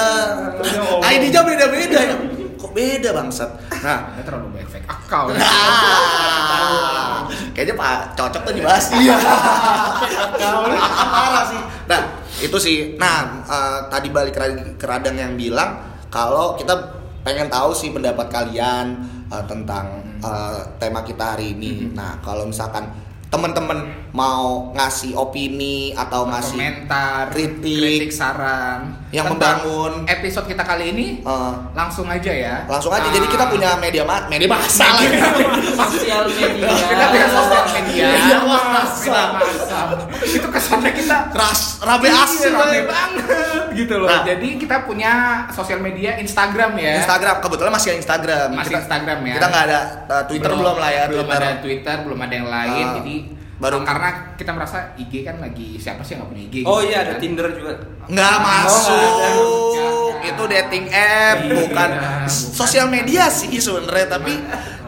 ID-nya beda-beda ya. Kok beda bangsat? Nah, Nggak terlalu banyak fake account. Nah, kayaknya Pak cocok tuh dibahas. Iya. Parah sih. Nah, itu sih. Nah, eh, tadi balik ke Radang yang bilang kalau kita pengen tahu sih pendapat kalian eh, tentang eh, tema kita hari ini. Nah, kalau misalkan teman-teman mau ngasih opini atau ngasih komentar, kritik. saran Yang membangun. episode kita kali ini eh, langsung aja ya. langsung aja. Ah, Jadi kita punya media ma media massa lah. *laughs* sosial media kita punya sosial media. Media massa. Media massa. Itu kesannya kita Keras, rame Iya, asli rame banget. gitu loh. Nah. Jadi kita punya sosial media Instagram ya. Instagram kebetulan masih Instagram Masih Instagram ya. kita nggak ada uh, Twitter belum, lah ya Belum Twitter. ada Twitter, belum ada yang lain. Ah. jadi Baru- karena kita merasa IG kan lagi siapa sih yang nggak punya IG? Oh gitu iya ada kan. Tinder juga. nggak masuk nggak ada. Itu dating app Iya, bukan sosial media sih sebenarnya tapi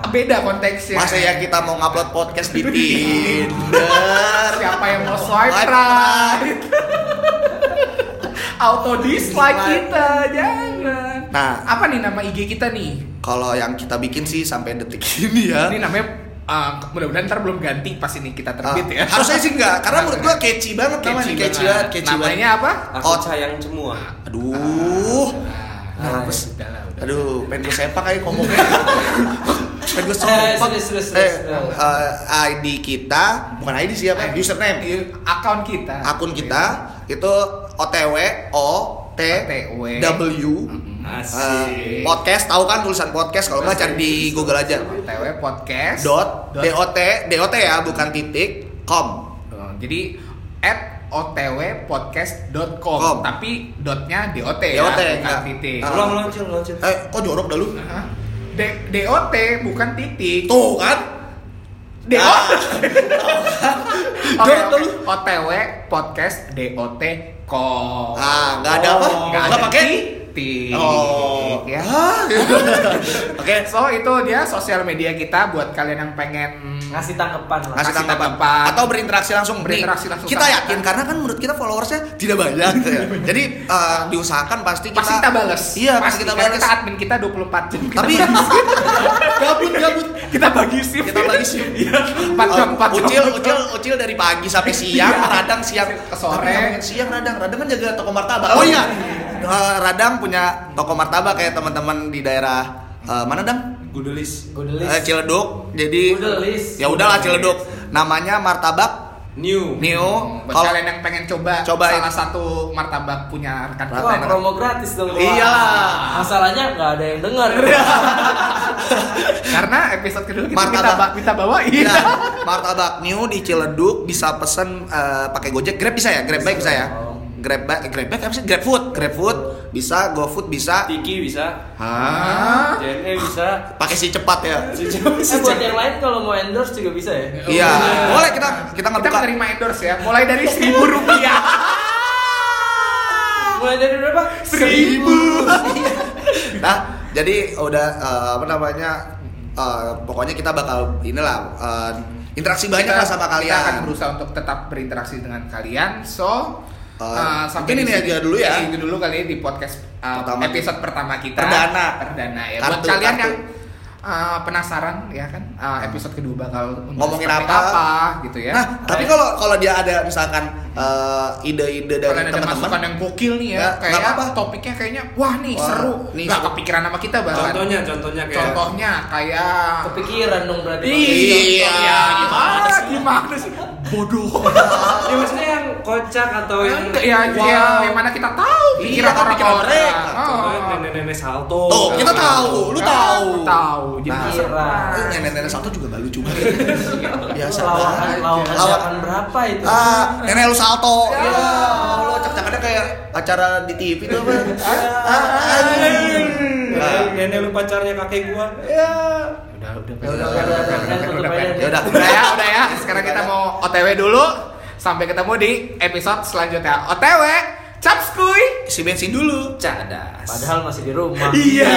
Beda konteksnya. masa ya kita mau ngupload podcast di Tinder Siapa yang mau swipe Swipe right? Auto dislike kita, jangan. Nah. apa nih nama IG kita nih? kalau yang kita bikin sih sampai detik ini ya Ini namanya uh, mudah-mudahan ntar belum ganti pas ini kita terbit Ah, ya. harusnya sih enggak karena menurut gua catchy banget namanya Catchy catchy banget. catchy banget Namanya apa? Aku Oh. sayang semua. aduh Nah, Kenapa ya. Aduh, pengen gue sepak kayak ngomongnya. *laughs* pengen gue Eh, sepak. Eh, serius. eh, ID kita, bukan ID sih apa? Username. Iya, Akun kita. Akun kita itu OTW O T OTW. W Asik. eh, podcast tahu kan tulisan podcast? Kalau nggak cari di Google aja. TW podcast. dot dot. Dot ya bukan titik com. Oh, Jadi at otwpodcast.com Com. tapi dotnya dot ya DOT, bukan enggak. titik. Ah. Ulang ulang cil ulang cil. eh kok jorok dah lu? D- dot bukan titik. Tuh kan? Dot. *laughs* Oke, lu? Otw podcast dot com. Ah nggak ada apa? Oh, nggak nggak ada pakai oh. Ya. *laughs* Oke so itu dia sosial media kita buat kalian yang pengen ngasih tanggapan lah. Ngasih tanggapan. atau berinteraksi langsung. Berinteraksi langsung kita yakin kita. karena kan menurut kita followersnya tidak banyak gitu ya. *laughs* jadi eh, diusahakan pasti kita pasti kita balas iya pasti kita karena balas kita admin kita 24 jam. Kita tapi *laughs* gabut gabut. Kita bagi shift. Kita bagi sih Iya, 4 jam 4 jam. Ucil ucil ucil dari pagi sampai siang Iya. radang siang. Ke sore. Siang radang radang kan jaga toko martabak. Oh iya Eh, radang punya toko martabak kayak teman-teman di daerah eh, mana dang Gudelis. Gudelis. Eh, Ciledug jadi Gudelis. ya udahlah Ciledug namanya martabak New. Buat kalau kalian yang pengen coba Cobain. salah satu martabak punya rekan kita Wah, promo gratis dong. Iyalah. Masalahnya nggak ada yang dengar. *laughs* *laughs* karena episode kedua kita Martabak. minta, ba- minta bawain Iya, martabak new di Ciledug bisa pesen eh, pakai Gojek, Grab bisa ya? Grab baik bisa ya? Grab bag, Grab bag apa sih? Grab food, Grab food bisa, GoFood bisa. Tiki bisa, Hah? JNE bisa. Pakai si cepat ya. *laughs* Eh, buat yang lain kalau mau endorse juga bisa ya. Iya, boleh kita kita Kita ngebuka. menerima endorse ya, mulai dari seribu rupiah. *laughs* Mulai dari berapa? Seribu. *laughs* Nah, jadi udah eh, apa namanya? eh, pokoknya kita bakal inilah eh, interaksi banyak lah sama Kita akan kalian. berusaha untuk tetap berinteraksi dengan kalian. So, Uh, uh, sampai mungkin ini aja dulu ya. Ini dulu kali di podcast uh, Pertama. episode pertama kita. Perdana. Perdana ya. Buat Kartu, kalian kartu. yang uh, penasaran ya kan uh, episode kedua bakal Ngomongin seperti apa. gitu ya. Nah, tapi kalau kalau dia ada misalkan eh, ide-ide dari Kalian ada masukan teman-teman, yang gokil nih ya, Ya, kayak nggak apa-apa. topiknya kayaknya wah nih Wah, seru, nih seru. kepikiran sama kita bahkan. Contohnya, contohnya kayak Contohnya kayak Kepikiran dong berarti. Iya, Iya, gimana sih? Gimana sih? Bodoh. *laughs* ya maksudnya yang kocak atau yang ya, wow. ya, yang mana kita tahu Iya, pikiran kan pikiran orang-orang. mereka. Contohnya Oh. nenek-nenek salto. Tuh, kita tahu, lu tahu. Tahu. Jadi Nah. Eh, nenek-nenek satu juga gak lucu *laughs* banget. Biasa Lawak- siapan berapa itu? Ah, nenek lu salto. Ya. Ya, Allah, cak-cakannya kayak acara di TV tuh apa? Ah, ah, Nenek, Nah, lu pacarnya kakek gua. ya. udah udah Ya udah. Ya udah. udah ya udah ya sekarang kita mau otw dulu sampai ketemu di episode selanjutnya otw capskuy Isi bensin dulu. Cadas. Padahal masih di rumah. Iya.